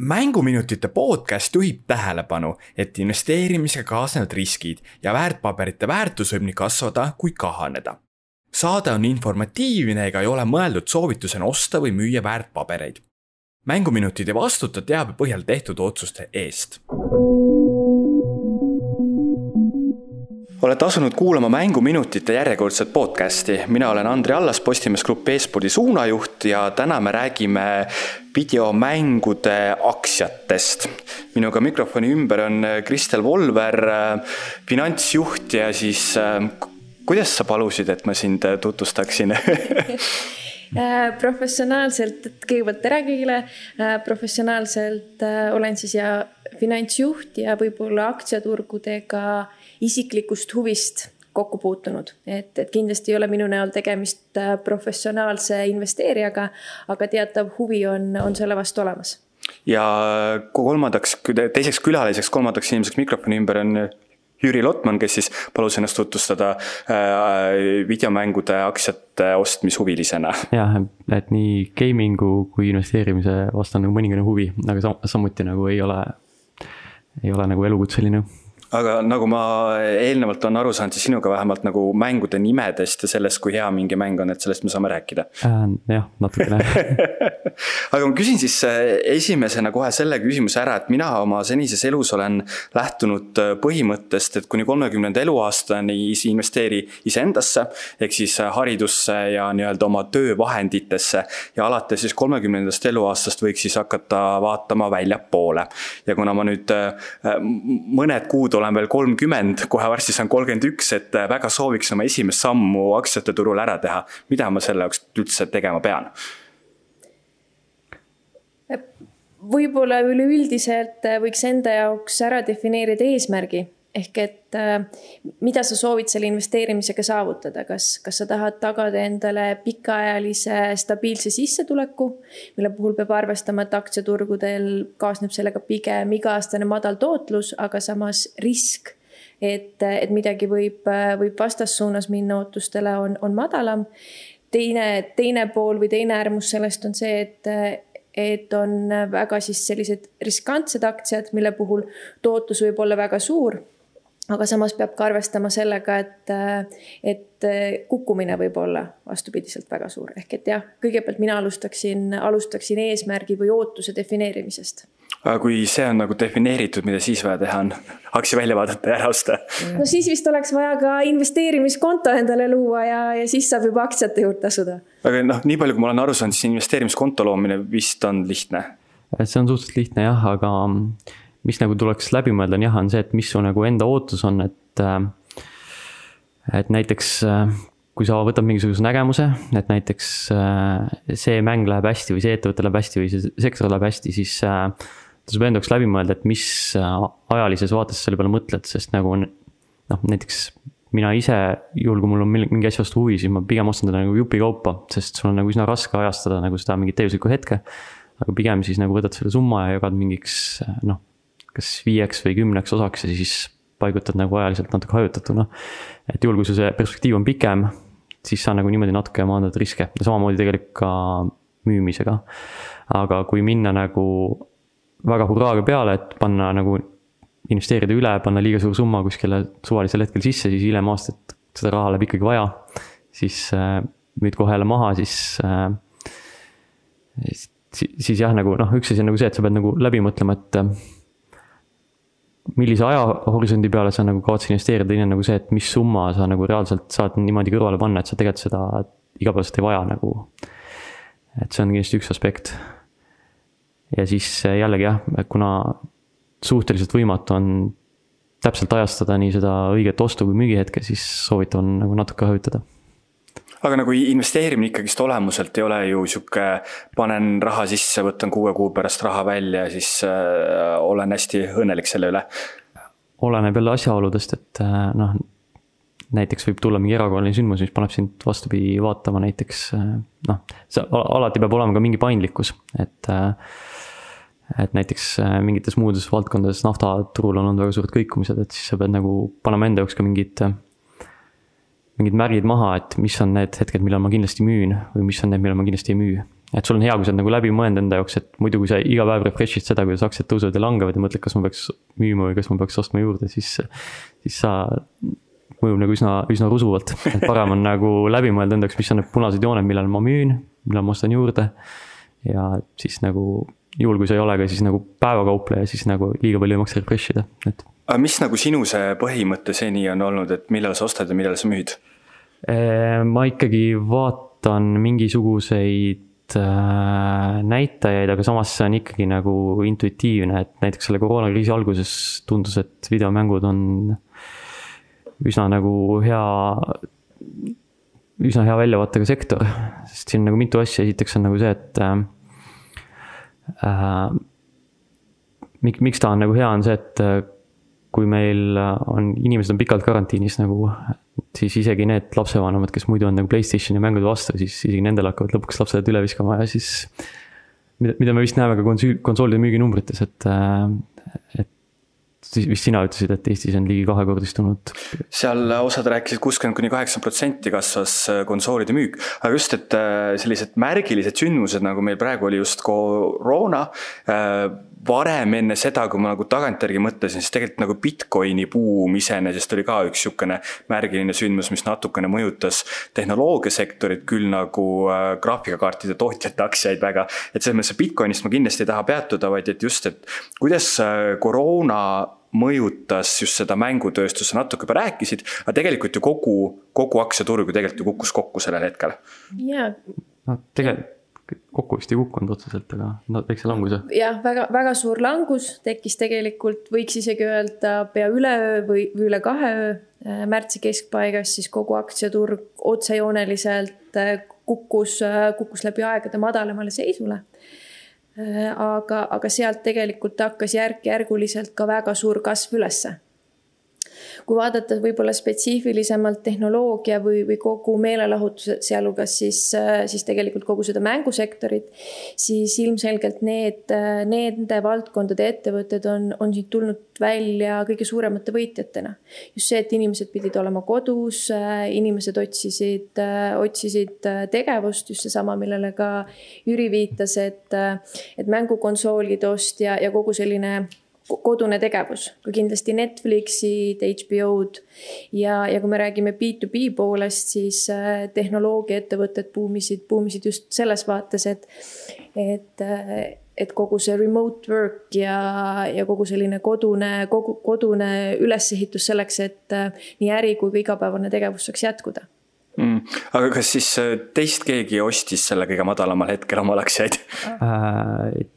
mänguminutite podcast juhib tähelepanu, et investeerimisega kaasnevad riskid ja väärtpaberite väärtus võib nii kasvada kui kahaneda. saade on informatiivne ega ei ole mõeldud soovitusena osta või müüa väärtpabereid. mänguminutid ei vastuta teabe põhjal tehtud otsuste eest olete asunud kuulama Mänguminutite järjekordset podcasti. mina olen Andri Allas, Postimees Grupp e-spordi suunajuht ja täna me räägime videomängude aktsiatest. minuga mikrofoni ümber on Kristel Volver, finantsjuht ja siis kuidas sa palusid, et ma sind tutvustaksin äh, professionaalselt, et kõigepealt tere kõigile, äh, professionaalselt äh, olen siis ja finantsjuht ja võib-olla aktsiaturgudega isiklikust huvist kokku puutunud, et, et kindlasti ei ole minu näol tegemist äh, professionaalse investeerijaga, aga teatav huvi on, on selle vastu olemas. ja kolmandaks, teiseks külaliseks, kolmandaks inimeseks mikrofoni ümber on Jüri Lotman, kes siis palus ennast tutvustada äh, videomängude aktsiate ostmishuvilisena. jah, et nii gaming'u kui investeerimise vastu on nagu mõningane huvi, aga samuti nagu ei ole, ei ole nagu elukutseline aga nagu ma eelnevalt olen aru saanud, siis sinuga vähemalt nagu mängude nimedest ja sellest, kui hea mingi mäng on, et sellest me saame rääkida äh,. jah, natukene aga ma küsin siis äh, esimesena kohe selle küsimuse ära, et mina oma senises elus olen lähtunud äh, põhimõttest, et kuni kolmekümnenda eluaastani investeeri iseendasse. ehk siis äh, haridusse ja nii-öelda oma töövahenditesse ja alates siis kolmekümnendast eluaastast võiks siis hakata vaatama väljapoole. ja kuna ma nüüd mõned kuud olen veel kolmkümmend, kohe varsti saan kolmkümmend üks, et äh, väga sooviks oma esimest sammu aktsiate turul ära teha. mida ma selle jaoks üldse tegema pean? võib-olla üleüldiselt äh, võiks enda jaoks ära defineerida eesmärgi ehk et äh, mida sa soovid selle investeerimisega saavutada, kas, kas sa tahad tagada endale pikaajalise stabiilse sissetuleku, mille puhul peab arvestama, et aktsiaturgudel kaasneb sellega pigem iga-aastane madal tootlus, aga samas risk, et, et midagi võib, võib vastassuunas minna ootustele, on, on madalam. teine, teine pool või teine äärmus sellest on see, et et on väga siis sellised riskantsed aktsiad, mille puhul tootlus võib olla väga suur aga samas peab ka arvestama sellega, et, et kukkumine võib olla vastupidiselt väga suur, ehk et jah, kõigepealt mina alustaksin, alustaksin eesmärgi või ootuse defineerimisest. aga kui see on nagu defineeritud, mida siis vaja teha on? aktsia välja vaadata ja ära osta? no siis vist oleks vaja ka investeerimiskonto endale luua ja, ja siis saab juba aktsiate juurde asuda. aga noh, nii palju, kui ma olen aru saanud, siis investeerimiskonto loomine vist on lihtne. see on suhteliselt lihtne jah, aga mis nagu tuleks läbi mõelda, on jah, on see, et mis su nagu enda ootus on, et. Äh, et näiteks äh, kui sa võtad mingisuguse nägemuse, et näiteks äh, see mäng läheb hästi või see ettevõte läheb hästi või see sektor läheb hästi, siis tasub enda jaoks läbi mõelda, et mis ajalises vaates selle peale mõtled, sest nagu noh, näiteks mina ise, juhul kui mul on mingi asja vastu huvi, siis ma pigem ostan teda nagu jupikaupa, sest sul on nagu üsna raske ajastada nagu seda mingit täiuslikku hetke. aga pigem siis nagu võtad selle summa ja jagad mingiks noh, kas viieks või kümneks osaks ja siis paigutad nagu ajaliselt natuke hajutatuna. et juhul, kui sul see perspektiiv on pikem, siis sa nagu niimoodi natuke maandad riske ja samamoodi tegelikult ka müümisega. aga kui minna nagu väga hurraaga peale, et panna nagu investeerida üle, panna liiga suur summa kuskile suvalisel hetkel sisse, siis hiljem aastat seda raha läheb ikkagi vaja. siis äh, müüd kohe jälle maha, siis äh,. siis, siis jah, nagu noh, üks asi on nagu see, et sa pead nagu läbi mõtlema, et millise ajahorisondi peale sa nagu kavatsed investeerida, teine on nagu see, et mis summa sa nagu reaalselt saad niimoodi kõrvale panna, et sa tegelikult seda igapäevaselt ei vaja nagu. et see on kindlasti üks aspekt. ja siis jällegi jah, kuna suhteliselt võimatu on täpselt ajastada nii seda õiget ostu kui müügihetke, siis soovitav on nagu natuke hajutada aga nagu investeerimine ikkagist olemuselt ei ole ju sihuke, panen raha sisse, võtan kuue kuu pärast raha välja ja siis äh, olen hästi õnnelik selle üle. oleneb jälle asjaoludest, et äh, noh, näiteks võib tulla mingi erakorraline sündmus, mis paneb sind vastupidi vaatama näiteks äh, noh, see alati peab olema ka mingi paindlikkus, et äh, et näiteks äh, mingites muudes valdkondades naftaturul on olnud väga suured kõikumised, et siis sa pead nagu panema enda jaoks ka mingid äh, mingid märgid maha, et mis on need hetked, millal ma kindlasti müün või mis on need, millal ma kindlasti ei müü. et sul on hea, kui sa oled nagu läbi mõelnud enda jaoks, et muidu, kui sa iga päev refresh'id seda, kuidas aktsiad tõusevad ja langevad ja mõtled, kas ma peaks müüma või kas ma peaks ostma juurde, siis, siis sa mõjub nagu üsna, üsna rusuvalt. et parem on nagu läbi mõelda enda jaoks, mis on need punased jooned, millal ma müün, millal ma ostan juurde. ja siis nagu juhul, kui sa ei ole ka siis nagu päevakaupleja, siis nagu liiga palju ei maksa refresh ida, et. aga mis nagu sinu see põhimõte seni on olnud, et millal sa ostad ja millal sa müüd? Ma ikkagi vaatan mingisuguseid Äh, näitajaid, aga samas see on ikkagi nagu intuitiivne, et näiteks selle koroonakriisi alguses tundus, et videomängud on üsna nagu hea, üsna hea väljavaatega sektor, sest siin nagu mitu asja, esiteks on nagu see, et äh, äh miks, miks ta on nagu hea, on see, et äh, kui meil on, inimesed on pikalt karantiinis nagu siis isegi need lapsevanemad, kes muidu on nagu Playstationi mängude vastu, siis isegi nendel hakkavad lõpuks lapsed üle viskama ja siis. mida, mida me vist näeme ka konsool, konsoolide müüginumbrites, et, äh, et siis vist sina ütlesid, et Eestis on ligi kahekordistunud. seal osad rääkisid kuuskümmend kuni kaheksakümmend protsenti kasvas äh, konsoolide müük, aga just, et äh, sellised märgilised sündmused, nagu meil praegu oli just koroona varem enne seda, kui ma nagu tagantjärgi mõtlesin, siis tegelikult nagu Bitcoini buum iseenesest oli ka üks niisugune märgiline sündmus, mis natukene mõjutas tehnoloogiasektorit, küll nagu äh, graafikakaartide tootjate aktsiaid väga. et selles mõttes Bitcoinist ma kindlasti ei taha peatuda, vaid et just, et kuidas äh, koroona mõjutas just seda mängutööstust, sa natuke juba rääkisid, aga tegelikult ju kogu, kogu aktsiaturg ju tegelikult ju kukkus kokku sellel hetkel. jaa. no tegelikult kokku vist ei kukkunud otseselt, aga no väikse languse. jah, väga, väga suur langus tekkis tegelikult, võiks isegi öelda pea üleöö või, või üle kahe öö. Äh, märtsi keskpaigas siis kogu aktsiaturg otsejooneliselt äh, kukkus, äh, kukkus läbi aegade madalamale seisule. aga, aga sealt tegelikult hakkas järk-järguliselt ka väga suur kasv ülesse kui vaadata võib-olla spetsiifilisemalt tehnoloogia või, või kogu meelelahutuse, sealhulgas siis, siis tegelikult kogu seda mängusektorit, siis ilmselgelt need, nende valdkondade ettevõtted on, on siit tulnud välja kõige suuremate võitjatena. just see, et inimesed pidid olema kodus, inimesed otsisid, otsisid tegevust, just seesama, millele ka Jüri viitas, et, et mängukonsoolide ost ja, ja kogu selline kodune tegevus, kui kindlasti Netflixid, HBO-d ja, ja kui me räägime B2B poolest, siis äh, tehnoloogiaettevõtted buumisid, buumisid just selles vaates, et, et, äh, et kogu see remote work ja, ja kogu selline kodune, kogu kodune ülesehitus selleks, et äh, nii äri kui ka igapäevane tegevus saaks jätkuda mm.. aga kas siis teist keegi ostis selle kõige madalamal hetkel omal aktsiaid äh,?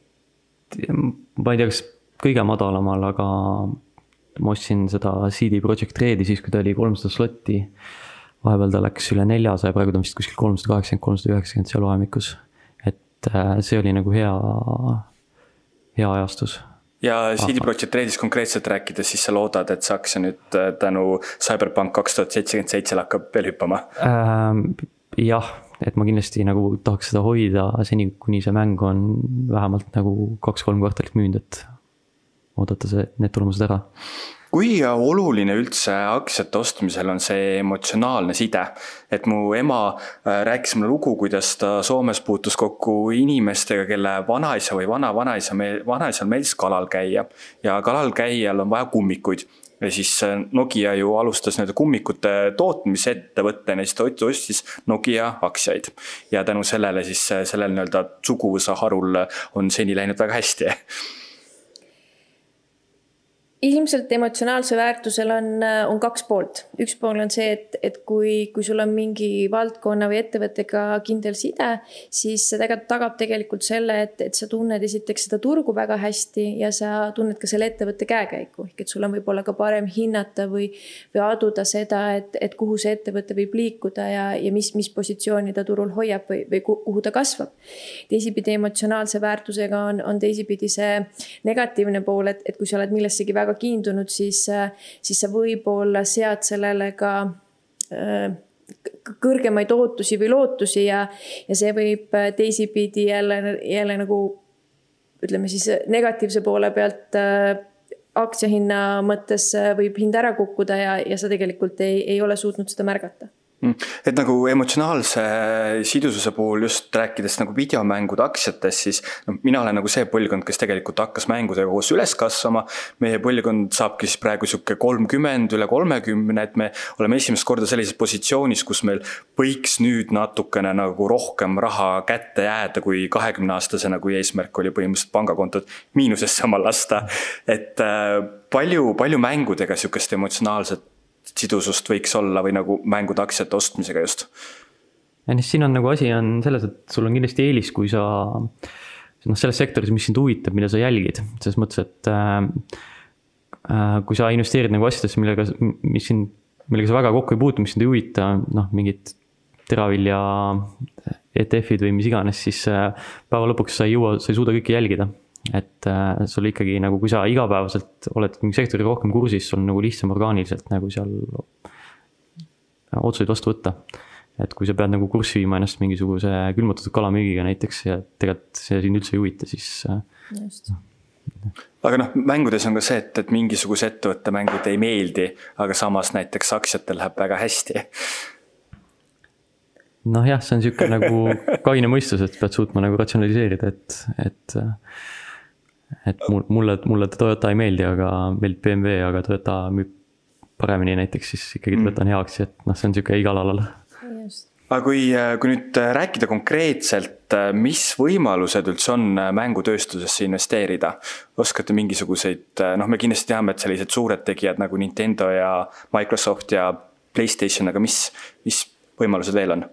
ma ei tea, kas kõige madalamal, aga ma ostsin seda CD Projekt Redi siis, kui ta oli kolmsada slotti. vahepeal ta läks üle neljasaja, praegu ta on vist kuskil kolmsada kaheksakümmend, kolmsada üheksakümmend seal vahemikus. et äh, see oli nagu hea, hea ajastus ja CD Projekt Redist konkreetselt rääkides, siis sa loodad, et see aktsia nüüd äh, tänu CyberPunk kaks tuhat seitsekümmend seitsele hakkab veel hüppama ähm,? jah, et ma kindlasti nagu tahaks seda hoida seni, kuni see mäng on vähemalt nagu kaks-kolm kvartalit müünud, et oodata see, need tulemused ära. kui oluline üldse aktsiate ostmisel on see emotsionaalne side? et mu ema äh, rääkis mulle lugu, kuidas ta Soomes puutus kokku inimestega, kelle vanaisa või vana-vanaisa, vanaisal meeldis kalal käia ja kalal käijal on vaja kummikuid ja siis äh, Nokia ju alustas nii-öelda kummikute tootmisettevõttena, siis ta ostis Nokia aktsiaid. ja tänu sellele siis äh, sellel nii-öelda suguvõsa harul on seni läinud väga hästi ilmselt emotsionaalsel väärtusel on, on kaks poolt. üks pool on see, et, et kui, kui sul on mingi valdkonna või ettevõttega kindel side, siis see tegelikult tagab tegelikult selle, et, et sa tunned esiteks seda turgu väga hästi ja sa tunned ka selle ettevõtte käekäiku. ehk et sul on võib-olla ka parem hinnata või, või aduda seda, et, et kuhu see ettevõte võib liikuda ja, ja mis, mis positsiooni ta turul hoiab või, või kuhu ta kasvab. teisipidi emotsionaalse väärtusega on, on teisipidi see negatiivne pool, et, et kui sa oled millessegi väga väga kiindunud, siis, siis sa võib-olla sead sellele ka äh, kõrgemaid ootusi või lootusi ja, ja see võib teisipidi jälle, jälle nagu ütleme siis negatiivse poole pealt äh, aktsiahinna mõttes võib hind ära kukkuda ja, ja sa tegelikult ei, ei ole suutnud seda märgata. Et nagu emotsionaalse sidususe puhul just rääkides nagu videomängude aktsiatest, siis noh, mina olen nagu see põlvkond, kes tegelikult hakkas mängudega koos üles kasvama. meie põlvkond saabki siis praegu sihuke kolmkümmend, üle kolmekümne, et me oleme esimest korda sellises positsioonis, kus meil võiks nüüd natukene nagu rohkem raha kätte jääda, kui kahekümne aastasena, kui eesmärk oli põhimõtteliselt pangakontot miinusesse oma lasta. et äh, palju, palju mängudega sihukest emotsionaalset sidusust võiks olla või nagu mängude aktsiate ostmisega just? ja noh, siin on nagu asi on selles, et sul on kindlasti eelis, kui sa noh, selles sektoris, mis sind huvitab, mida sa jälgid, selles mõttes, et äh, äh, kui sa investeerid nagu asjadesse, millega, mis sind, millega sa väga kokku ei puutu, mis sind ei huvita, noh, mingid teravilja ETF-id või mis iganes, siis äh, päeva lõpuks sa ei jõua, sa ei suuda kõike jälgida et äh, sul ikkagi nagu, kui sa igapäevaselt oled mingi sektoriga rohkem kursis, sul on nagu lihtsam orgaaniliselt nagu seal otsuseid vastu võtta. et kui sa pead nagu kurssi viima ennast mingisuguse külmutatud kalamüügiga näiteks ja tegelikult see sind üldse ei huvita, siis. Äh, just aga noh, mängudes on ka see, et, et mingisuguse ettevõtte mängud ei meeldi, aga samas näiteks aktsiatel läheb väga hästi. noh jah, see on sihuke nagu kaine mõistus, et pead suutma nagu ratsionaliseerida, et, et äh, et mul, mulle, mulle Toyota ei meeldi, aga meeldib BMW, aga Toyota müüb paremini näiteks, siis ikkagi mm. Toyota on hea aktsia, et noh, see on sihuke igal alal. aga kui, kui nüüd rääkida konkreetselt, mis võimalused üldse on mängutööstusesse investeerida? oskate mingisuguseid, noh, me kindlasti teame, et sellised suured tegijad nagu Nintendo ja Microsoft ja Playstation, aga mis, mis võimalused veel on?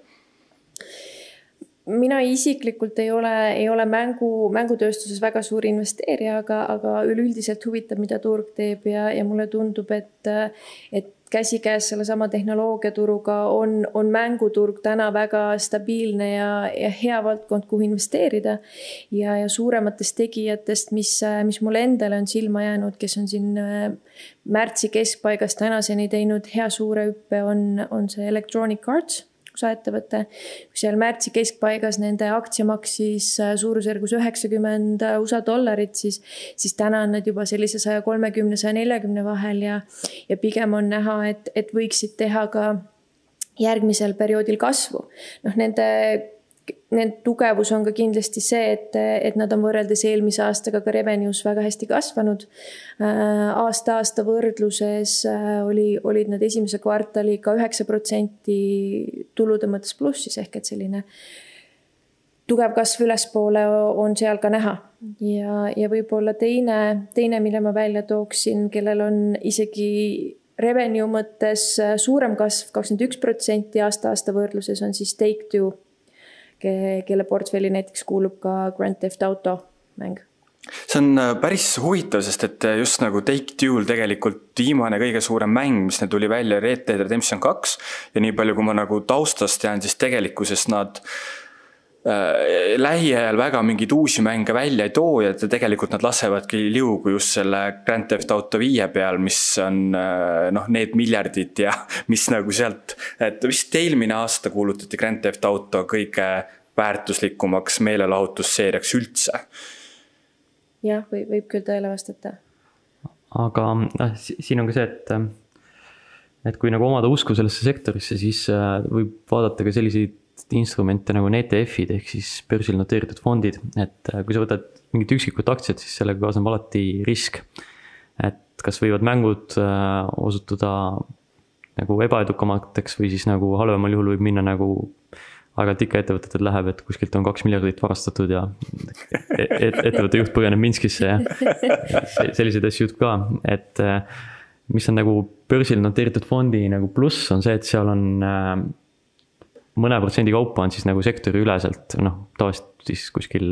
Mina isiklikult ei ole, ei ole mängu, mängutööstuses väga suur investeerija, aga, aga üleüldiselt huvitab, mida turg teeb ja, ja mulle tundub, et, et käsikäes sellesama tehnoloogiaturuga on, on mänguturg täna väga stabiilne ja, ja hea valdkond, kuhu investeerida. ja, ja suurematest tegijatest, mis, mis mulle endale on silma jäänud, kes on siin äh, märtsi keskpaigast tänaseni teinud hea suure hüppe, on, on see Electronic Arts USA ettevõte. seal märtsi keskpaigas nende aktsia maksis äh, suurusjärgus üheksakümmend äh, USA dollarit, siis, siis täna on nad juba sellise saja kolmekümne, saja neljakümne vahel ja, ja pigem on näha, et, et võiksid teha ka järgmisel perioodil kasvu. noh, nende Nende tugevus on ka kindlasti see, et, et nad on võrreldes eelmise aastaga ka revenue's väga hästi kasvanud. aasta-aasta võrdluses äh, oli, olid nad esimese kvartaliga üheksa protsenti tulude mõttes plussis ehk et selline tugev kasv ülespoole on seal ka näha. ja, ja võib-olla teine, teine, mille ma välja tooksin, kellel on isegi revenue mõttes suurem kasv, kakskümmend üks protsenti aasta-aasta võrdluses on siis Take-Two kelle portfelli näiteks kuulub ka Grand Theft Auto mäng see on äh, päris huvitav, sest et äh, just nagu Take-Two'l tegelikult viimane kõige suurem mäng, mis neil tuli välja, Red Dead Redemption kaks. ja nii palju, kui ma nagu taustast tean, siis tegelikkuses nad lähiajal väga mingeid uusi mänge välja ei too ja tegelikult nad lasevadki liugu just selle Grand Theft Auto viie peal, mis on äh, noh, need miljardid ja mis nagu sealt, et vist eelmine aasta kuulutati Grand Theft Auto kõige väärtuslikumaks meelelahutusseeriaks üldse. jah, või võib küll tõele vastata. aga noh, siin on ka see, et et kui nagu omada usku sellesse sektorisse, siis äh, võib vaadata ka selliseid instrumente nagu ETF-id ehk siis börsil noteeritud fondid, et äh, kui sa võtad mingit üksikut aktsiat, siis sellega kaasneb alati risk. et kas võivad mängud äh, osutuda nagu ebaedukamateks või siis nagu halvemal juhul võib minna nagu aeg-ajalt ikka ettevõtetel läheb, et kuskilt on kaks miljardit varastatud ja et, et, ettevõtte juht põgeneb Minskisse ja selliseid asju juhtub ka, et äh, mis on nagu börsil noteeritud fondi nagu pluss, on see, et seal on mõne protsendi kaupa on siis nagu sektoriüleselt, noh, tavaliselt siis kuskil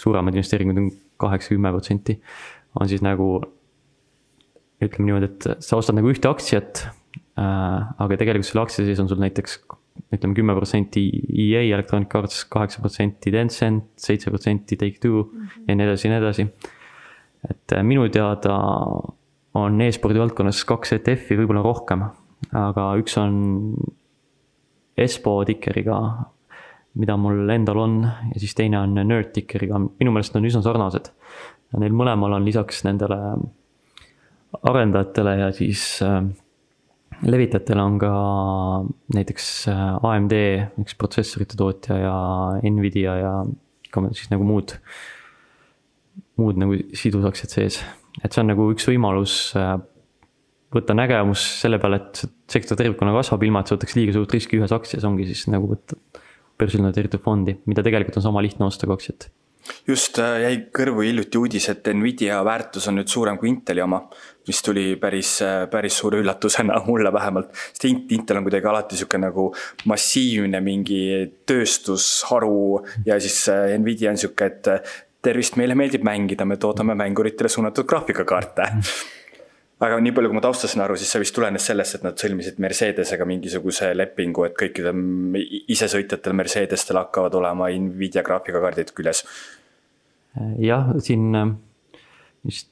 suuremad investeeringud on kaheksa, kümme protsenti. on siis nagu ütleme niimoodi, et sa ostad nagu ühte aktsiat äh,, aga tegelikult selle aktsia sees on sul näiteks ütleme kümme protsenti EA Electronic Arts, kaheksa protsenti Tencent, seitse protsenti Take-Two mm -hmm. ja nii edasi ja nii edasi. et äh, minu teada on e-spordi valdkonnas kaks ETF-i, võib-olla rohkem, aga üks on Espo tikeriga, mida mul endal on ja siis teine on Nerd tikeriga, minu meelest on üsna sarnased. Neil mõlemal on lisaks nendele arendajatele ja siis äh, levitajatel on ka näiteks AMD, üks protsessorite tootja ja Nvidia ja ka siis nagu muud, muud nagu sidusaktsiad sees. et see on nagu üks võimalus võtta nägemus selle peale, et sektor tervikuna kasvab, ilma et sa võtaks liiga suurt riski ühes aktsias, ongi siis nagu võtta börsil noteeritud fondi, mida tegelikult on sama lihtne osta kui aktsiat just äh, jäi kõrvu hiljuti uudis, et Nvidia väärtus on nüüd suurem kui Inteli oma, mis tuli päris, äh, päris suure üllatusena mulle vähemalt. sest Intel on kuidagi alati sihuke nagu massiivne mingi tööstusharu ja siis äh, Nvidia on sihuke, et tervist, meile meeldib mängida, me toodame mänguritele suunatud graafikakaarte aga nii palju, kui ma taustast saan aru, siis see vist tulenes sellest, et nad sõlmisid Mercedesega mingisuguse lepingu, et kõikidel isesõitjatel Mercedestel hakkavad olema Nvidia graafikakaardid küljes. jah, siin vist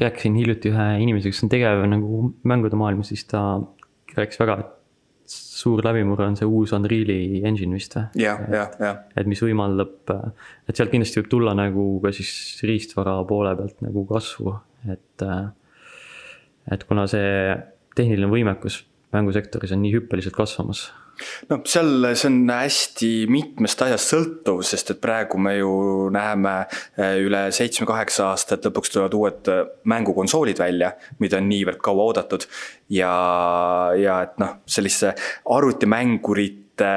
rääkisin hiljuti ühe inimesega, kes on tegev nagu mängude maailmas, siis ta rääkis väga, et suur läbimurre on see uus Unreal'i engine vist või? jah, jah, jah. et mis võimaldab, et sealt kindlasti võib tulla nagu ka siis riistvara poole pealt nagu kasvu, et äh, et kuna see tehniline võimekus mängusektoris on nii hüppeliselt kasvamas no seal, see on hästi mitmest asjast sõltuv, sest et praegu me ju näeme eh, üle seitsme-kaheksa aasta, et lõpuks tulevad uued eh, mängukonsoolid välja, mida on niivõrd kaua oodatud. ja, ja et noh, sellise arvutimängurite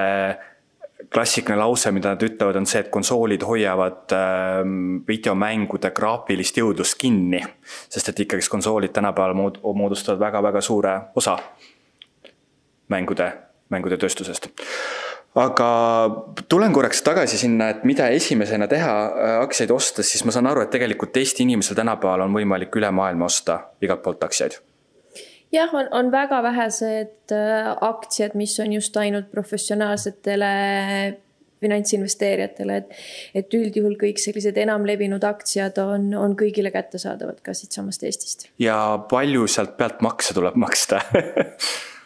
klassikaline lause, mida nad ütlevad, on see, et konsoolid hoiavad ähm, videomängude graafilist jõudlust kinni. sest et ikkagist konsoolid tänapäeval mood-, moodustavad väga-väga suure osa mängude, mängude tööstusest. aga tulen korraks tagasi sinna, et mida esimesena teha äh, aktsiaid ostes, siis ma saan aru, et tegelikult Eesti inimesel tänapäeval on võimalik üle maailma osta igalt poolt aktsiaid jah, on, on väga vähesed äh, aktsiad, mis on just ainult professionaalsetele finantsinvesteerijatele, et, et üldjuhul kõik sellised enamlevinud aktsiad on, on kõigile kättesaadavad ka siitsamast Eestist. ja palju sealt pealt makse tuleb maksta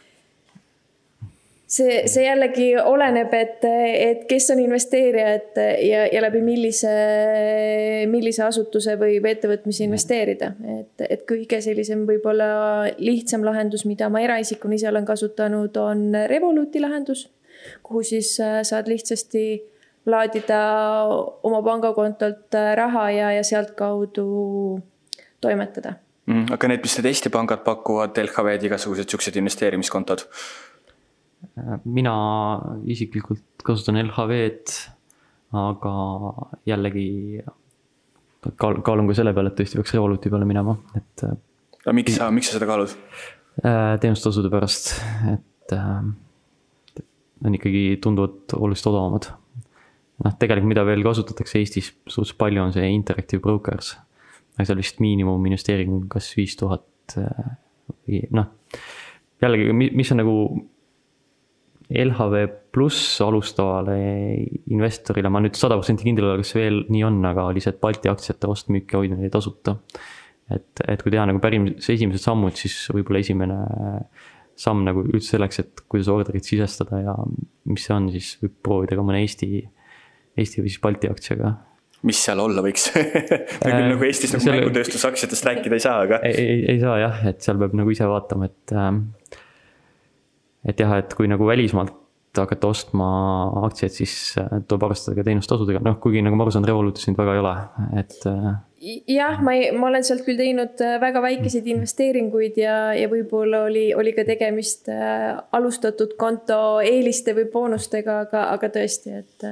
see, see jällegi oleneb, et, et kes on investeerija, et ja, ja läbi millise, millise asutuse või, või ettevõtmise investeerida. et, et kõige sellisem võib-olla lihtsam lahendus, mida ma eraisikuna ise olen kasutanud, on Revoluti lahendus, kuhu siis äh, saad lihtsasti laadida oma pangakontolt äh, raha ja, ja sealtkaudu toimetada mm,. aga need, mis need Eesti pangad pakuvad, LHV-d, igasugused siuksed investeerimiskontod mina isiklikult kasutan LHV-d, aga jällegi kaal-, kaalun ka selle peale, et tõesti peaks Revoluti peale minema, et. aga miks sa, miks sa seda kaalud? Äh, teenustasude pärast, et äh, on ikkagi tunduvalt oluliselt odavamad. noh, tegelikult, mida veel kasutatakse Eestis suhteliselt palju, on see Interactive Brokers. seal vist miinimuminvesteering kas viis tuhat äh, või noh, jällegi, mis on nagu LHV pluss alustavale investorile, ma nüüd sada protsenti kindel ei ole, kas veel nii on, aga lihtsalt Balti aktsiate ost-müük ja hoidmine tasuta. et, et kui teha nagu päris esimesed sammud, siis võib-olla esimene samm nagu üldse selleks, et kuidas orderit sisestada ja mis see on, siis võib proovida ka mõne Eesti, Eesti või siis Balti aktsiaga mis seal olla võiks me küll äh, nagu Eestis nagu mängutööstusaktsiatest rääkida ei saa, aga. ei, ei, ei saa jah, et seal peab nagu ise vaatama, et äh, et jah, et kui nagu välismaalt hakata ostma aktsiaid, siis äh, tuleb arvestada ka teenustasudega, noh, kuigi nagu ma aru saan, Revolutis neid väga ei ole, et. Äh, jah, ma ei, ma olen sealt küll teinud äh, väga väikeseid investeeringuid ja, ja võib-olla oli, oli ka tegemist alustatud konto eeliste või boonustega, aga, aga tõesti, et,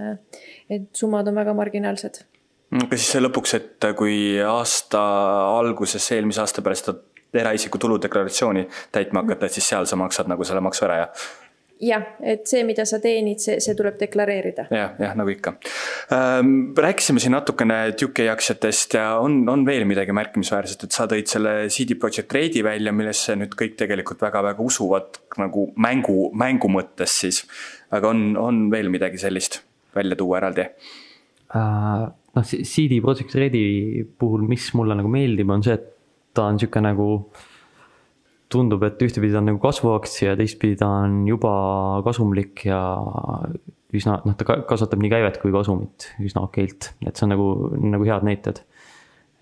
et summad on väga marginaalsed aga siis lõpuks, et kui aasta alguses, eelmise aasta peale seda eraisiku tuludeklaratsiooni täitma hakata, et siis seal sa maksad nagu selle maksu ära ja jah, et see, mida sa teenid, see, see tuleb deklareerida ja,. jah, jah, nagu ikka ähm,. rääkisime siin natukene UK aktsiatest ja on, on veel midagi märkimisväärset, et sa tõid selle CD Projekt Redi välja, millesse nüüd kõik tegelikult väga-väga usuvad nagu mängu, mängu mõttes siis. aga on, on veel midagi sellist välja tuua eraldi uh,? noh, CD Projekt Redi puhul, mis mulle nagu meeldib, on see, et ta on sihuke nagu, tundub, et ühtepidi ta on nagu kasvuaktsia ja teistpidi ta on juba kasumlik ja üsna, noh, ta kasvatab nii käivet kui kasumit üsna okeilt, et see on nagu, nagu head näited.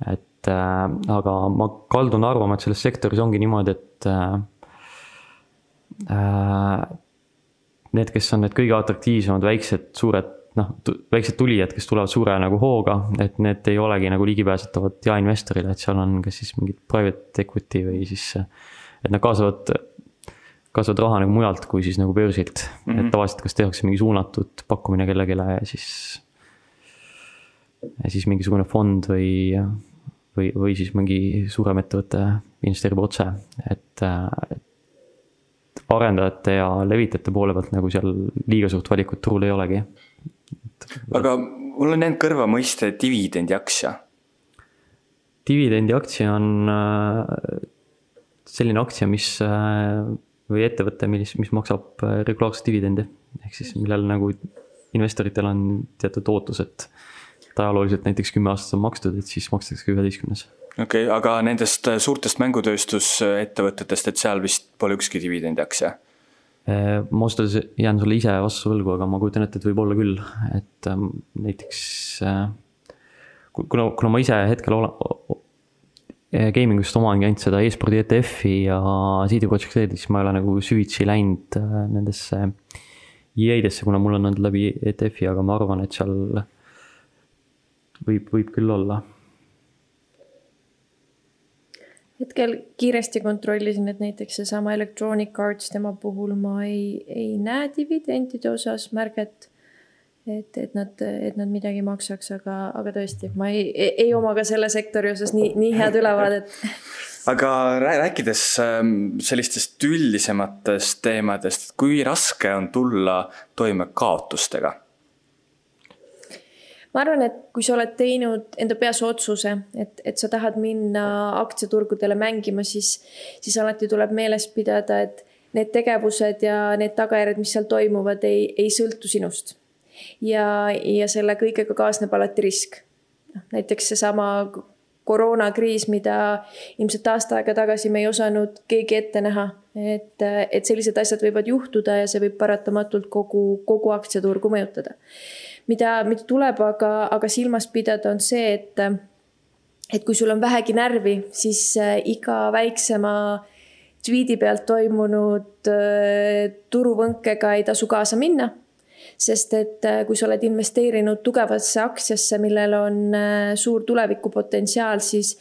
et äh, aga ma kaldun arvama, et selles sektoris ongi niimoodi, et äh, Need, kes on need kõige atraktiivsemad väiksed, suured noh, väiksed tulijad, kes tulevad suure nagu hooga, et need ei olegi nagu ligipääsetavad jaeinvestorile, et seal on kas siis mingid private equity või siis. et nad kaasavad, kaasavad raha nagu mujalt kui siis nagu börsilt mm, -hmm. et mhm. tavaliselt kas tehakse mingi suunatud pakkumine kellelegi ja siis. ja siis mingisugune fond või, või, või siis mingi suurem ettevõte investeerib otse, et, et arendajate ja levitajate poole pealt nagu seal liiga suurt valikut turul ei olegi aga mul on jäänud kõrva mõiste dividendiaktsia. dividendiaktsia on äh, selline aktsia, mis äh, või ettevõte, mis, mis maksab äh, regulaarset dividendi. ehk siis millel nagu investoritel on teatud ootus, et, et ajalooliselt näiteks kümme aastat on makstud, et siis makstakse üheteistkümnes. okei okay,, aga nendest suurtest mängutööstusettevõtetest, et seal vist pole ükski dividendiaktsia ma ausalt öeldes jään sulle ise vastu võlgu, aga ma kujutan ette, et võib olla küll, et ähm, näiteks äh, kuna, kuna ma ise hetkel olen, gaming ust omangi ainult seda e-spordi ETF-i ja CD Projekt Red'i, siis ma ei ole nagu süvitsi läinud äh, nendesse EA-desse, kuna mul on olnud läbi ETF-i, aga ma arvan, et seal võib, võib küll olla hetkel kiiresti kontrollisin, et näiteks seesama Electronic Arts, tema puhul ma ei, ei näe dividendide osas märget. et, et nad, et nad midagi maksaks, aga, aga tõesti, ma ei, ei, ei oma ka selle sektori osas nii, nii head ülevaadet aga rääkides ähm, sellistest üldisematest teemadest, kui raske on tulla toime kaotustega ma arvan, et kui sa oled teinud enda peas otsuse, et, et sa tahad minna aktsiaturgudele mängima, siis, siis alati tuleb meeles pidada, et need tegevused ja need tagajärjed, mis seal toimuvad, ei, ei sõltu sinust. ja, ja selle kõigega kaasneb alati risk. noh, näiteks seesama koroonakriis, mida ilmselt aasta aega tagasi me ei osanud keegi ette näha. et, et sellised asjad võivad juhtuda ja see võib paratamatult kogu, kogu aktsiaturgu mõjutada mida, mida tuleb aga, aga silmas pidada, on see, et, et kui sul on vähegi närvi, siis äh, iga väiksema tweet'i pealt toimunud äh, turuvõnkega ei tasu kaasa minna sest et äh, kui sa oled investeerinud tugevasse aktsiasse, millel on äh, suur tulevikupotentsiaal, siis,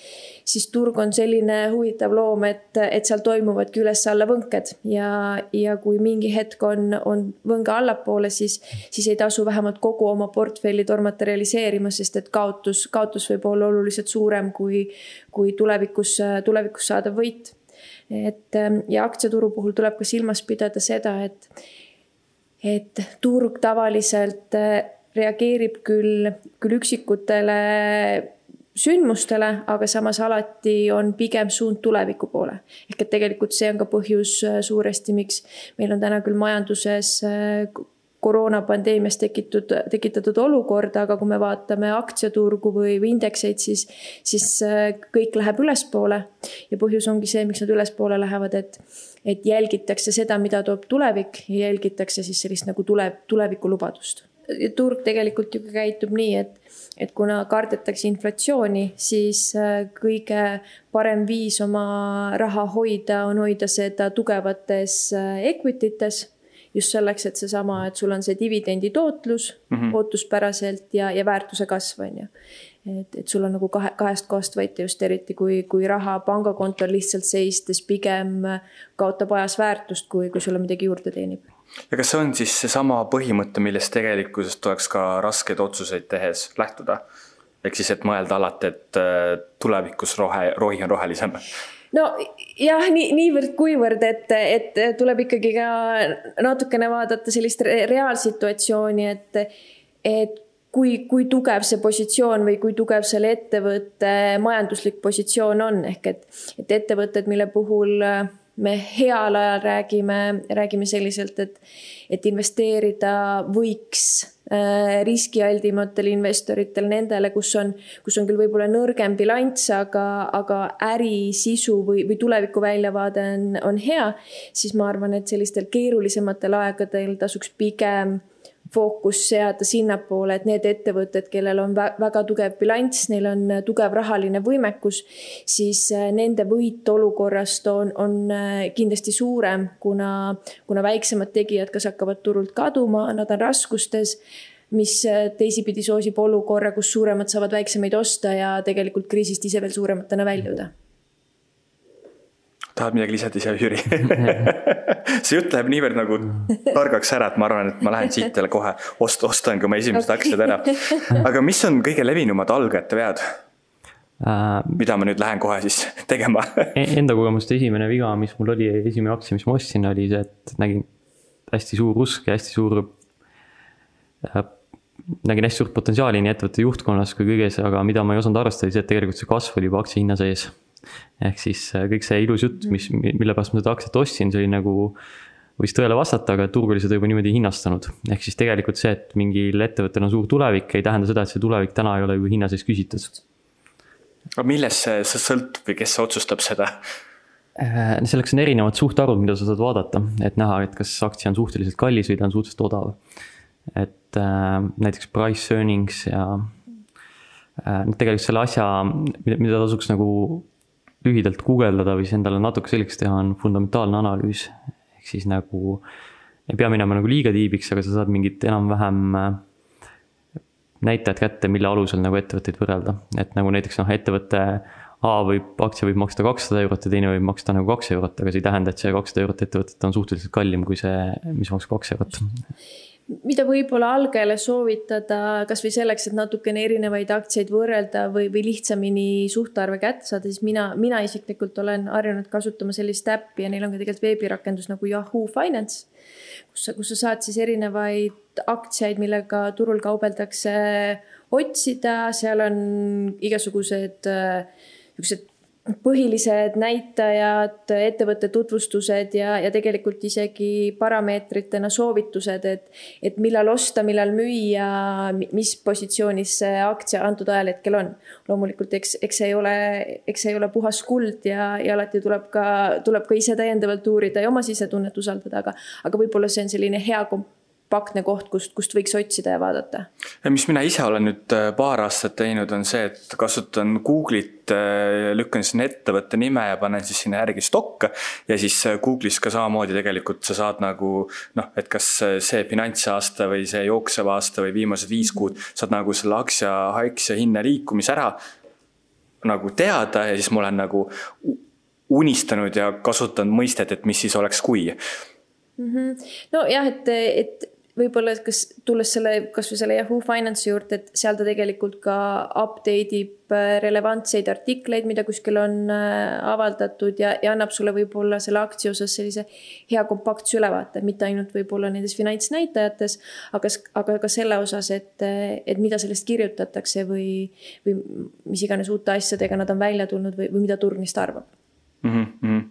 siis turg on selline huvitav loom, et, et seal toimuvadki üles-alla võnked. Ja, ja kui mingi hetk on, on võnge allapoole, siis, siis ei tasu vähemalt kogu oma portfelli tormata realiseerima, sest et kaotus, kaotus võib olla oluliselt suurem kui, kui tulevikus, tulevikus saadav võit. Et ja aktsiaturu puhul tuleb ka silmas pidada seda, et et turg tavaliselt äh, reageerib küll, küll üksikutele sündmustele, aga samas alati on pigem suund tuleviku poole. ehk et tegelikult see on ka põhjus äh, suuresti, miks meil on täna küll majanduses äh, koroonapandeemiast tekitud, tekitatud olukorda, aga kui me vaatame aktsiaturgu või, või indekseid, siis, siis kõik läheb ülespoole. ja põhjus ongi see, miks nad ülespoole lähevad, et et jälgitakse seda, mida toob tulevik ja jälgitakse siis sellist nagu tule, tulevikulubadust. turg tegelikult ju käitub nii, et, et kuna kardetakse inflatsiooni, siis äh, kõige parem viis oma raha hoida on hoida seda tugevates äh, equity tes just selleks, et seesama, et sul on see dividendi tootlus mm -hmm. ootuspäraselt ja, ja väärtuse kasv, on ju et, et sul on nagu kahe, kahest kohast võita just eriti, kui, kui raha pangakontol lihtsalt seistes pigem kaotab ajas väärtust, kui, kui sulle midagi juurde teenib. ja kas see on siis seesama põhimõte, millest tegelikkuses tuleks ka raskeid otsuseid tehes lähtuda? ehk siis, et mõelda alati, et äh, tulevikus rohe, rohi on rohelisem no jah, nii, niivõrd-kuivõrd, et, et tuleb ikkagi ka natukene vaadata sellist reaalsituatsiooni, et, et kui, kui tugev see positsioon või kui tugev selle ettevõtte majanduslik positsioon on, ehk et, et ettevõtted, mille puhul äh, me heal ajal räägime, räägime selliselt, et, et investeerida võiks äh, riskialdimatel investoritel, nendele, kus on, kus on küll võib-olla nõrgem bilanss, aga, aga äri sisu või, või tuleviku väljavaade on, on hea, siis ma arvan, et sellistel keerulisematel aegadel tasuks pigem fookus seada sinnapoole, et need ettevõtted, kellel on väga tugev bilanss, neil on tugev rahaline võimekus, siis nende võit olukorrast on, on kindlasti suurem, kuna, kuna väiksemad tegijad kas hakkavad turult kaduma, nad on raskustes mis teisipidi soosib olukorra, kus suuremad saavad väiksemaid osta ja tegelikult kriisist ise veel suurematena väljuda tahad midagi lisada ise, Jüri see jutt läheb niivõrd nagu targaks ära, et ma arvan, et ma lähen siit jälle kohe ost-, ostangi oma esimesed okay. aktsiad ära. aga mis on kõige levinumad algajate vead uh,? mida ma nüüd lähen kohe siis tegema e-, Enda kogemust esimene viga, mis mul oli, esimene aktsia, mis ma ostsin, oli see, et nägin hästi suur usk ja hästi suur äh, nägin hästi suurt potentsiaali nii ettevõtte juhtkonnas kui kõiges, aga mida ma ei osanud arvestada, oli see, et tegelikult see kasv oli juba aktsia hinna sees ehk siis äh, kõik see ilus jutt, mis, mille pärast ma seda aktsiat ostsin, see oli nagu, võis tõele vastata, aga turg oli seda juba niimoodi hinnastanud. ehk siis tegelikult see, et mingil ettevõttel on suur tulevik, ei tähenda seda, et see tulevik täna ei ole juba hinna sees küsitud. aga millest see, see sõltub või kes otsustab seda? Äh, selleks on erinevad suhtarvud, mida sa saad vaadata, et näha, et kas aktsia on suhteliselt kallis või ta on suhteliselt odav. et äh, näiteks price earnings ja äh, tegelikult selle asja, mida tasuks nagu lühidalt guugeldada või siis endale natuke selgeks teha, on fundamentaalne analüüs. ehk siis nagu ei pea minema nagu liiga tiibiks, aga sa saad mingit enam-vähem äh, näitajad kätte, mille alusel nagu ettevõtteid võrrelda, et nagu näiteks noh, ettevõte A võib, aktsia võib maksta kakssada eurot ja teine võib maksta nagu kaks eurot, aga see ei tähenda, et see kakssada eurot ettevõtet on suhteliselt kallim kui see, mis maksab kaks eurot mida võib-olla algajale soovitada, kasvõi selleks, et natukene erinevaid aktsiaid võrrelda või, või lihtsamini suhtarve kätte saada, siis mina, mina isiklikult olen harjunud kasutama sellist äppi ja neil on ka tegelikult veebirakendus nagu Yahoo Finance, kus sa, kus sa saad siis erinevaid aktsiaid, millega turul kaubeldakse, otsida, seal on igasugused niisugused äh, põhilised näitajad, ettevõtte tutvustused ja, ja tegelikult isegi parameetritena soovitused, et, et millal osta, millal müüa, mis positsioonis see aktsia antud ajahetkel on. loomulikult, eks, eks see ei ole, eks see ei ole puhas kuld ja, ja alati tuleb ka, tuleb ka ise täiendavalt uurida ja oma sisetunnet usaldada, aga, aga võib-olla see on selline hea komp-, kompaktne koht, kust, kust võiks otsida ja vaadata. mis mina ise olen nüüd äh, paar aastat teinud, on see, et kasutan Google'it, äh, lükkan sinna ettevõtte nime ja panen siis sinna järgi stock. ja siis äh, Google'is ka samamoodi tegelikult sa saad nagu noh, et kas see finantsaasta või see jooksev aasta või viimased viis kuud saad nagu selle aktsia, aktsia hinna liikumise ära nagu teada ja siis ma olen nagu unistanud ja kasutanud mõistet, et mis siis oleks, kui mm. -hmm. nojah, et, et võib-olla kas tulles selle, kasvõi selle Yahoo Finance'i juurde, et seal ta tegelikult ka update ib äh, relevantseid artikleid, mida kuskil on äh, avaldatud ja, ja annab sulle võib-olla selle aktsia osas sellise hea kompaktse ülevaate, mitte ainult võib-olla nendes finantsnäitajates, aga, aga ka selle osas, et, et mida sellest kirjutatakse või, või mis iganes uute asjadega nad on välja tulnud või, või mida turg neist arvab mm. -hmm.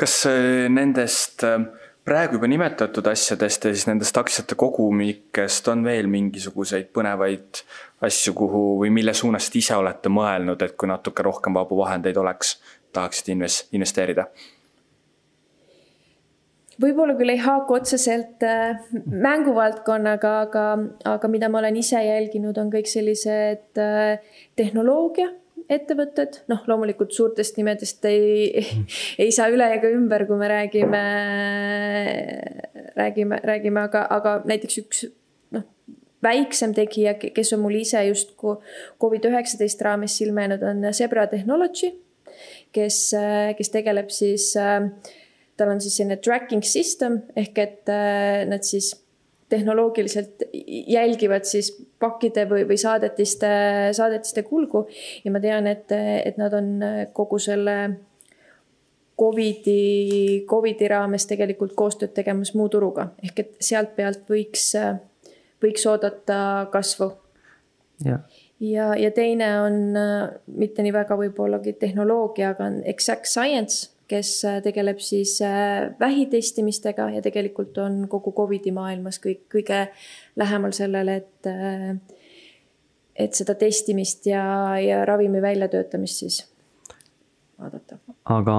kas äh, nendest äh praegu juba nimetatud asjadest ja siis nendest aktsiate kogumikest on veel mingisuguseid põnevaid asju, kuhu või mille suunas te ise olete mõelnud, et kui natuke rohkem vabu vahendeid oleks, tahaksite inves-, investeerida? võib-olla küll ei haaku otseselt äh, mänguvaldkonnaga, aga, aga mida ma olen ise jälginud, on kõik sellised äh, tehnoloogia ettevõtted, noh, loomulikult suurtest nimedest ei, ei saa üle ega ümber, kui me räägime, räägime, räägime, aga, aga näiteks üks noh, väiksem tegija, kes on mul ise just Covid-19 raames silma jäänud, on Zebra Technology, kes, kes tegeleb siis, tal on siis selline tracking system ehk et nad siis tehnoloogiliselt jälgivad siis pakkide või, või saadetiste, saadetiste kulgu. ja ma tean, et, et nad on kogu selle Covidi, Covidi raames tegelikult koostööd tegemas muu turuga, ehk et sealt pealt võiks, võiks oodata kasvu. ja, ja, ja teine on mitte nii väga võib-ollagi tehnoloogia, aga on Exact Science kes tegeleb siis äh, vähitestimistega ja tegelikult on kogu Covidi maailmas kõik, kõige lähemal sellele, et, äh, et seda testimist ja, ja ravimi väljatöötamist siis vaadata. aga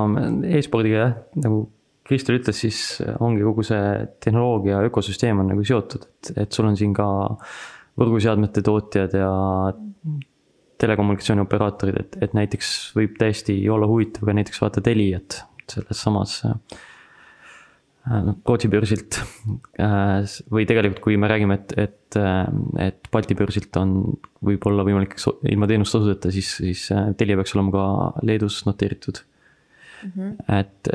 e-spordiga jah, nagu Kristel ütles, siis ongi kogu see tehnoloogia ökosüsteem on nagu seotud, et, et sul on siin ka võrguseadmete tootjad ja telekommunikatsiooni operaatorid, et, et näiteks võib täiesti olla huvitav ka näiteks vaata Teliat selles samas Rootsi börsilt. Äh, või tegelikult, kui me räägime, et, et, äh, et Balti börsilt on võib-olla võimalik ilma teenustasudeta, siis, siis Telia peaks olema ka Leedus noteeritud mm. -hmm. et,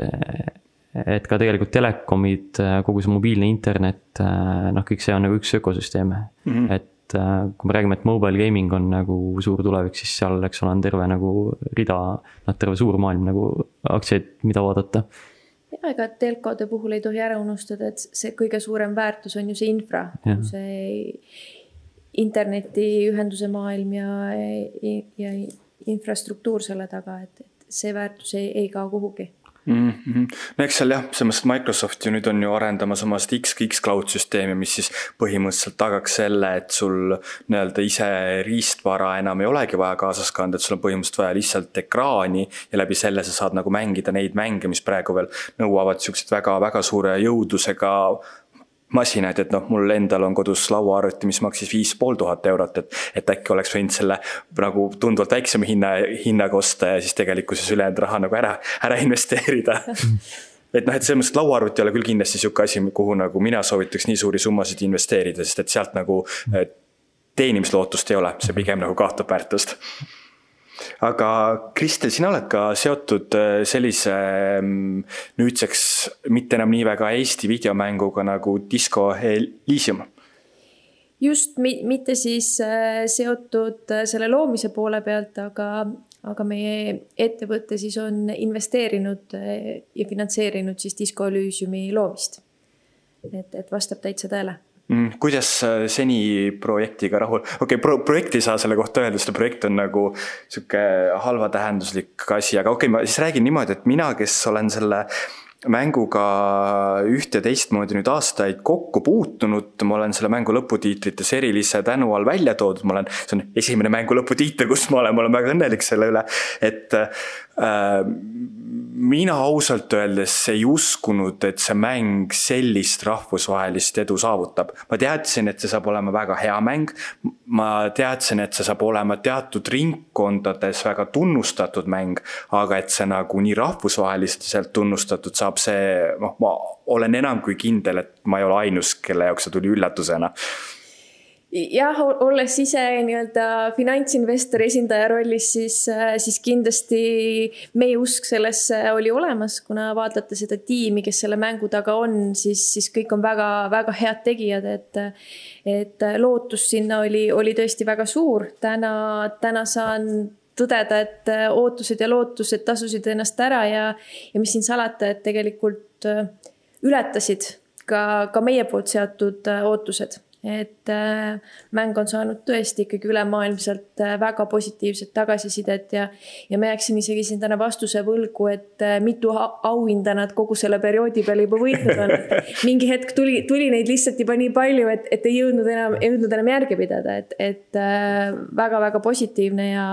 et ka tegelikult telekomid, kogu see mobiilne internet, noh, kõik see on nagu üks ökosüsteem mm. -hmm. et kui me räägime, et mobile gaming on nagu suur tulevik, siis seal, eks ole, on terve nagu rida, noh, terve suur maailm nagu aktsiaid, mida vaadata ja ega telkode puhul ei tohi ära unustada, et see kõige suurem väärtus on ju see infra, see internetiühenduse maailm ja, ja infrastruktuur selle taga, et, et see väärtus ei, ei kao kuhugi mm. -hmm. no eks seal jah, selles mõttes Microsoft ju nüüd on ju arendamas oma seda X, X-Cloud süsteemi, mis siis põhimõtteliselt tagaks selle, et sul nii-öelda ise riistvara enam ei olegi vaja kaasas kanda, et sul on põhimõtteliselt vaja lihtsalt ekraani ja läbi selle sa saad nagu mängida neid mänge, mis praegu veel nõuavad siukseid väga-väga suure jõudlusega masinaid, et noh, mul endal on kodus lauaarvuti, mis maksis viis pool tuhat eurot, et, et äkki oleks võinud selle nagu tunduvalt väiksema hinna, hinnaga osta ja siis tegelikkuses ülejäänud raha nagu ära, ära investeerida. Et noh, et selles mõttes, et lauaarvuti ei ole küll kindlasti sihuke asi, kuhu nagu mina soovitaks nii suuri summasid investeerida, sest et sealt nagu teenimislootust ei ole, see pigem nagu kaotab väärtust aga Kristel, sina oled ka seotud äh, sellise mm, nüüdseks mitte enam nii väga Eesti videomänguga nagu Disco Elysium just mitte siis äh, seotud äh, selle loomise poole pealt, aga, aga meie ettevõte siis on investeerinud ja finantseerinud siis Disco Elysiumi loomist. et, et vastab täitsa tõele. Kuidas seni projektiga rahul, okei okay, pro, projekti ei saa selle kohta öelda, sest projekt on nagu sihuke halvatähenduslik asi, aga okei okay,, ma siis räägin niimoodi, et mina, kes olen selle mänguga üht ja teistmoodi nüüd aastaid kokku puutunud, ma olen selle mängu lõputiitrites erilise tänu all välja toodud, ma olen, see on esimene mängu lõputiitel, kus ma olen, ma olen väga õnnelik selle üle, et äh, mina ausalt öeldes ei uskunud, et see mäng sellist rahvusvahelist edu saavutab. ma teadsin, et see saab olema väga hea mäng. ma teadsin, et see saab olema teatud ringkondades väga tunnustatud mäng, aga et see nagu nii rahvusvaheliselt tunnustatud saab, see noh, ma olen enam kui kindel, et ma ei ole ainus, kelle jaoks see tuli üllatusena jah, olles ise nii-öelda finantsinvestori esindaja rollis, siis, siis kindlasti meie usk sellesse oli olemas, kuna vaatate seda tiimi, kes selle mängu taga on, siis, siis kõik on väga-väga head tegijad, et et lootus sinna oli, oli tõesti väga suur. täna, täna saan tõdeda, et ootused ja lootused tasusid ennast ära ja, ja mis siin salata, et tegelikult ületasid ka, ka meie poolt seatud ootused et äh, mäng on saanud tõesti ikkagi ülemaailmselt äh, väga positiivset tagasisidet ja, ja ma jääksin isegi siin täna vastuse võlgu, et äh, mitu auhinda nad kogu selle perioodi peale juba võitnud on. mingi hetk tuli, tuli neid lihtsalt juba nii palju, et, et ei jõudnud enam, ei jõudnud enam järge pidada, et, et väga-väga positiivne ja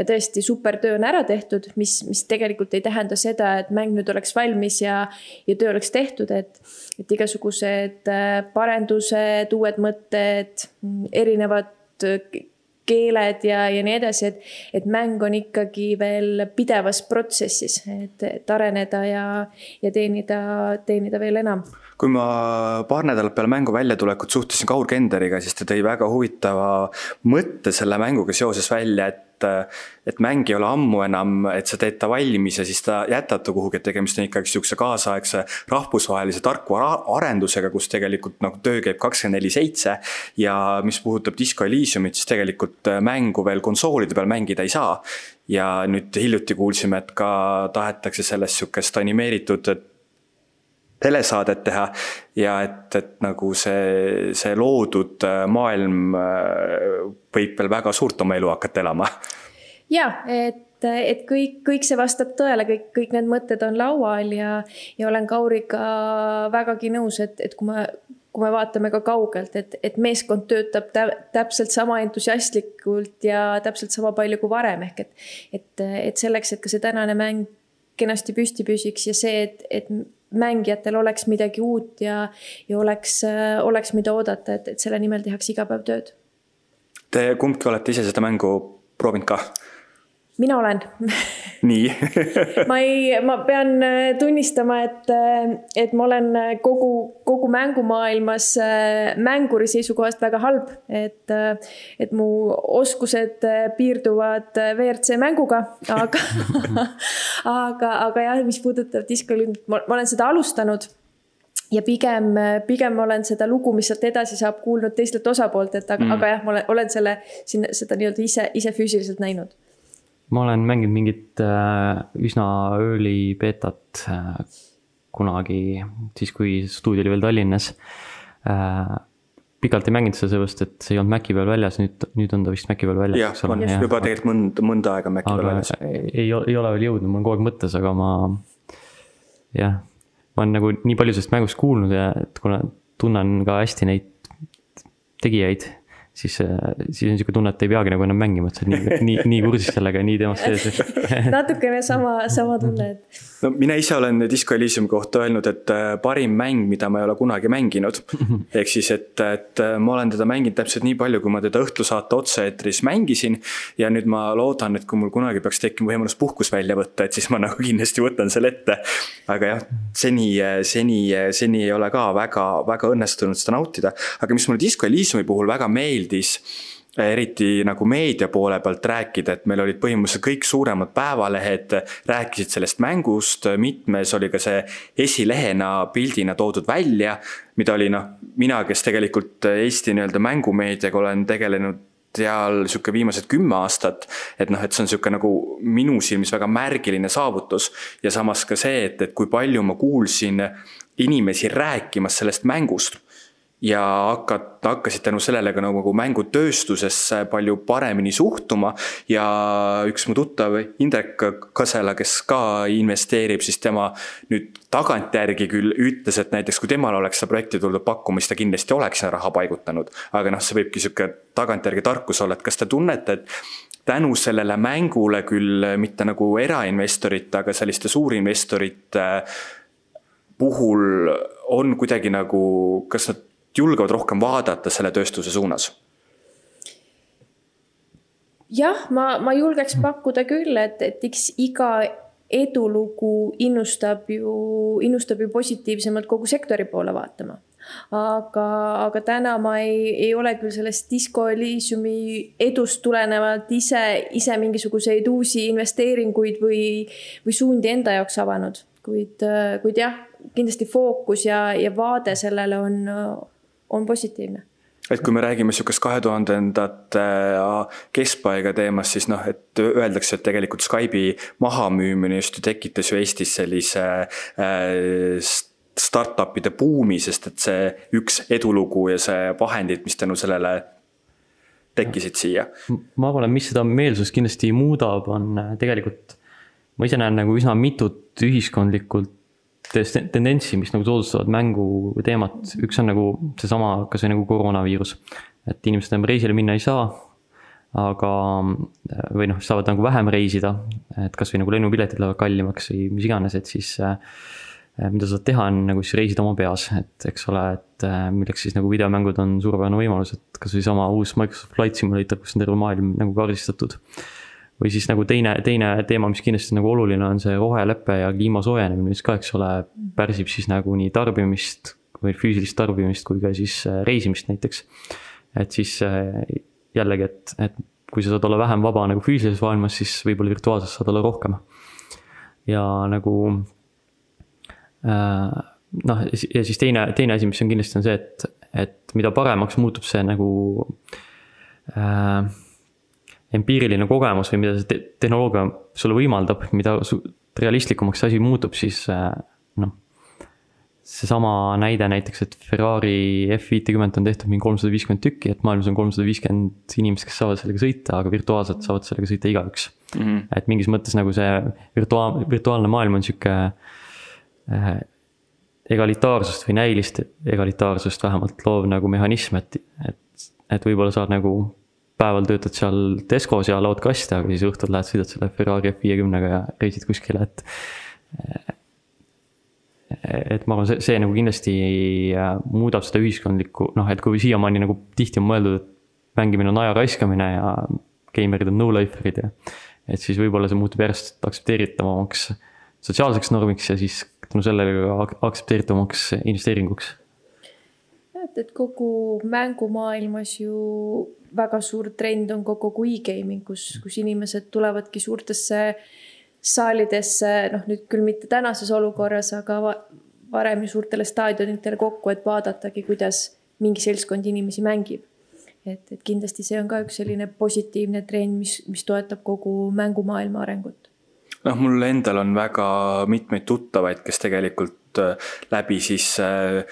ja tõesti super töö on ära tehtud, mis, mis tegelikult ei tähenda seda, et mäng nüüd oleks valmis ja, ja töö oleks tehtud, et, et igasugused äh, parendused, uued mõtted, erinevad äh, keeled ja, ja nii edasi, et, et mäng on ikkagi veel pidevas protsessis, et, et areneda ja, ja teenida, teenida veel enam. Kui ma paar nädalat peale mängu väljatulekut suhtlesin Kaur Kenderiga, siis ta tõi väga huvitava mõtte selle mänguga seoses välja, et et mäng ei ole ammu enam, et sa teed ta valmis ja siis ta jätad ta kuhugi, et tegemist on ikkagi sihukese kaasaegse rahvusvahelise tarkvara arendusega, kus tegelikult nagu töö käib kakskümmend neli seitse. ja mis puudutab Disco Elysiumit, siis tegelikult mängu veel konsoolide peal mängida ei saa. ja nüüd hiljuti kuulsime, et ka tahetakse sellest sihukest animeeritud telesaadet teha ja et, et nagu see, see loodud äh, maailm äh, võib veel väga suurt oma elu hakata elama. ja, et et kõik, kõik see vastab tõele, kõik, kõik need mõtted on laual ja, ja olen Kauriga vägagi nõus, et, et kui me, kui me vaatame ka kaugelt, et, et meeskond töötab tä, täpselt sama entusiastlikult ja täpselt sama palju kui varem, ehk et, et, et selleks, et ka see tänane mäng kenasti püsti püsiks ja see, et, et mängijatel oleks midagi uut ja, ja oleks, oleks, mida oodata, et, et selle nimel tehakse iga päev tööd. Te kumbki olete ise seda mängu proovinud ka? Mina olen. Nii. Ma ei, ma pean äh, tunnistama, et, äh, et ma olen äh, kogu, kogu mängumaailmas mänguri seisukohast väga halb, et, et mu oskused piirduvad WRC mänguga, aga aga, aga jah, mis puudutab diskolünd, ma olen seda alustanud ja pigem, pigem olen seda lugu, mis sealt edasi saab, kuulnud teistelt osapooltelt, aga mm., aga jah, ma olen, olen selle, sinna, seda nii-öelda ise, ise füüsiliselt näinud ma olen mänginud mingit äh, üsna early betat äh, kunagi, siis kui stuudio oli veel Tallinnas äh,. pikalt ei mänginud seda seepärast, et see ei olnud Maci peal väljas, nüüd, nüüd on ta vist Maci peal väljas. jah, on ja. juba tegelikult mõnda, mõnda aega Maci peal väljas. ei, ei ole veel jõudnud, mul on kogu aeg mõttes, aga ma jah, ma olen nagu nii palju sellest mängust kuulnud ja et kuna tunnen ka hästi neid tegijaid siis, siis on niisugune tunne, et ei peagi nagu enam mängima, et sa oled nii, nii, nii kursis sellega ja nii teemas sees natukene sama, sama tunne, et. No mina ise olen Disco Elysiumi kohta öelnud, et äh, parim mäng, mida ma ei ole kunagi mänginud. ehk siis, et, et äh, ma olen teda mänginud täpselt nii palju, kui ma teda õhtusaate otse-eetris mängisin. ja nüüd ma loodan, et kui mul kunagi peaks tekkima võimalus puhkus välja võtta, et siis ma nagu kindlasti võtan selle ette. aga jah, seni, seni, seni ei ole ka väga, väga õnnestunud seda nautida. aga mis mulle Disco Elysiumi puhul väga meeldis eriti nagu meedia poole pealt rääkida, et meil olid põhimõtteliselt kõik suuremad päevalehed rääkisid sellest mängust, mitmes oli ka see esilehena pildina toodud välja, mida oli noh, mina, kes tegelikult Eesti nii-öelda mängumeediaga olen tegelenud seal sihuke viimased kümme aastat. et noh, et see on sihuke nagu minu silmis väga märgiline saavutus ja samas ka see, et, et kui palju ma kuulsin inimesi rääkimas sellest mängust ja hakkad, hakkasid tänu sellele ka nagu mängutööstusesse palju paremini suhtuma. ja üks mu tuttav Indrek Kasela, kes ka investeerib, siis tema nüüd tagantjärgi küll ütles, et näiteks kui temal oleks seda projekti tulnud pakkuma, siis ta kindlasti oleks sinna raha paigutanud. aga noh, see võibki sihuke tagantjärgi tarkus olla, et kas te tunnete, et tänu sellele mängule küll mitte nagu erainvestorite, aga selliste suurinvestorite puhul on kuidagi nagu, kas nad julgevad rohkem vaadata selle tööstuse suunas? jah, ma, ma julgeks pakkuda küll, et, et eks iga edulugu innustab ju, innustab ju positiivsemalt kogu sektori poole vaatama. aga, aga täna ma ei, ei ole küll sellest Disco Elysiumi edust tulenevalt ise, ise mingisuguseid uusi investeeringuid või, või suundi enda jaoks avanud. kuid, kuid jah, kindlasti fookus ja, ja vaade sellele on on positiivne et kui me räägime sihukest kahe tuhandendate äh, keskpaiga teemast, siis noh, et öeldakse, et tegelikult Skype'i mahamüümine just ju tekitas ju Eestis sellise äh, startup'ide buumi, sest et see üks edulugu ja see vahendid, mis tänu sellele tekkisid siia. ma arvan, et mis seda meelsust kindlasti muudab, on äh, tegelikult, ma ise näen nagu üsna mitut ühiskondlikult tendentsi, mis nagu soodustavad mängu teemat, üks on nagu seesama, kasvõi nagu koroonaviirus. et inimesed enam reisile minna ei saa, aga, või noh, saavad nagu vähem reisida, et kasvõi nagu lennupiletid lähevad kallimaks või mis iganes, et siis äh, mida saad teha, on nagu siis reisida oma peas, et eks ole, et äh, milleks siis nagu videomängud on suurepärane võimalus, et kasvõi sama uus Microsoft Flight Simulator, kus on terve maailm nagu kaardistatud või siis nagu teine, teine teema, mis kindlasti nagu oluline on see rohelepe ja kliima soojenemine, mis ka, eks ole, pärsib siis nagu nii tarbimist või füüsilist tarbimist kui ka siis äh, reisimist näiteks. et siis äh, jällegi, et, et kui sa saad olla vähem vaba nagu füüsilises maailmas, siis võib-olla virtuaalses saad olla rohkem. ja nagu äh, noh, ja siis teine, teine asi, mis on kindlasti on see, et, et mida paremaks muutub see nagu äh, empiiriline kogemus või mida see te tehnoloogia sulle võimaldab, mida realistlikumaks see asi muutub, siis äh, noh. seesama näide näiteks, et Ferrari F50 on tehtud mingi kolmsada viiskümmend tükki, et maailmas on kolmsada viiskümmend inimest, kes saavad sellega sõita, aga virtuaalselt saavad sellega sõita igaüks mm. -hmm. et mingis mõttes nagu see virtuaal, virtuaalne maailm on sihuke äh, egalitaarsust või näilist egalitaarsust vähemalt loov nagu mehhanism, et, et, et võib-olla saad nagu päeval töötad seal Tescos ja laod kaste, aga siis õhtul lähed, sõidad selle Ferrari F50-ga ja reisid kuskile, et. et ma arvan, see, see nagu kindlasti äh, muudab seda ühiskondlikku, noh, et kui siiamaani nagu tihti on mõeldud, et mängimine on aja raiskamine ja geimerid on no-lifer'id ja. et siis võib-olla see muutub järjest aktsepteeritavamaks sotsiaalseks normiks ja siis tänu sellele ka aktsepteeritavamaks investeeringuks. et, et kogu mängumaailmas ju väga suur trend on kogu e-gaming, kus, kus inimesed tulevadki suurtesse saalidesse, noh nüüd küll mitte tänases olukorras, aga varem ju suurtele staadionitele kokku, et vaadatagi, kuidas mingi seltskond inimesi mängib. et, et kindlasti see on ka üks selline positiivne trend, mis, mis toetab kogu mängumaailma arengut. noh, mul endal on väga mitmeid tuttavaid, kes tegelikult äh, läbi siis äh,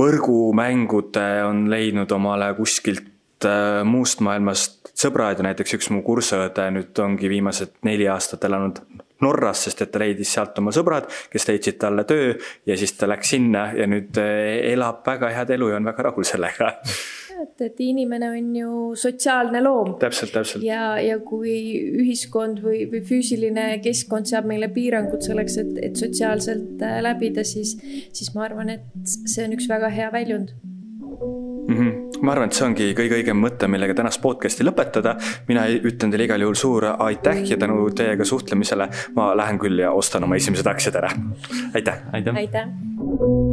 võrgumängude on leidnud omale kuskilt muust maailmast sõbrad ja näiteks üks mu kursaõde nüüd ongi viimased neli aastat elanud Norras, sest et ta leidis sealt oma sõbrad, kes leidsid talle töö ja siis ta läks sinna ja nüüd eh, elab väga head elu ja on väga rahul sellega et, et inimene on ju sotsiaalne loom. täpselt, täpselt. ja, ja kui ühiskond või, või füüsiline keskkond seab meile piirangud selleks, et, et sotsiaalselt äh, läbida, siis, siis ma arvan, et see on üks väga hea väljund mm. -hmm ma arvan, et see ongi kõige õigem mõte, millega tänast podcast'i lõpetada. mina ütlen teile igal juhul suur aitäh ja tänu teiega suhtlemisele ma lähen küll ja ostan oma esimesed aktsiad ära. aitäh. aitäh, aitäh..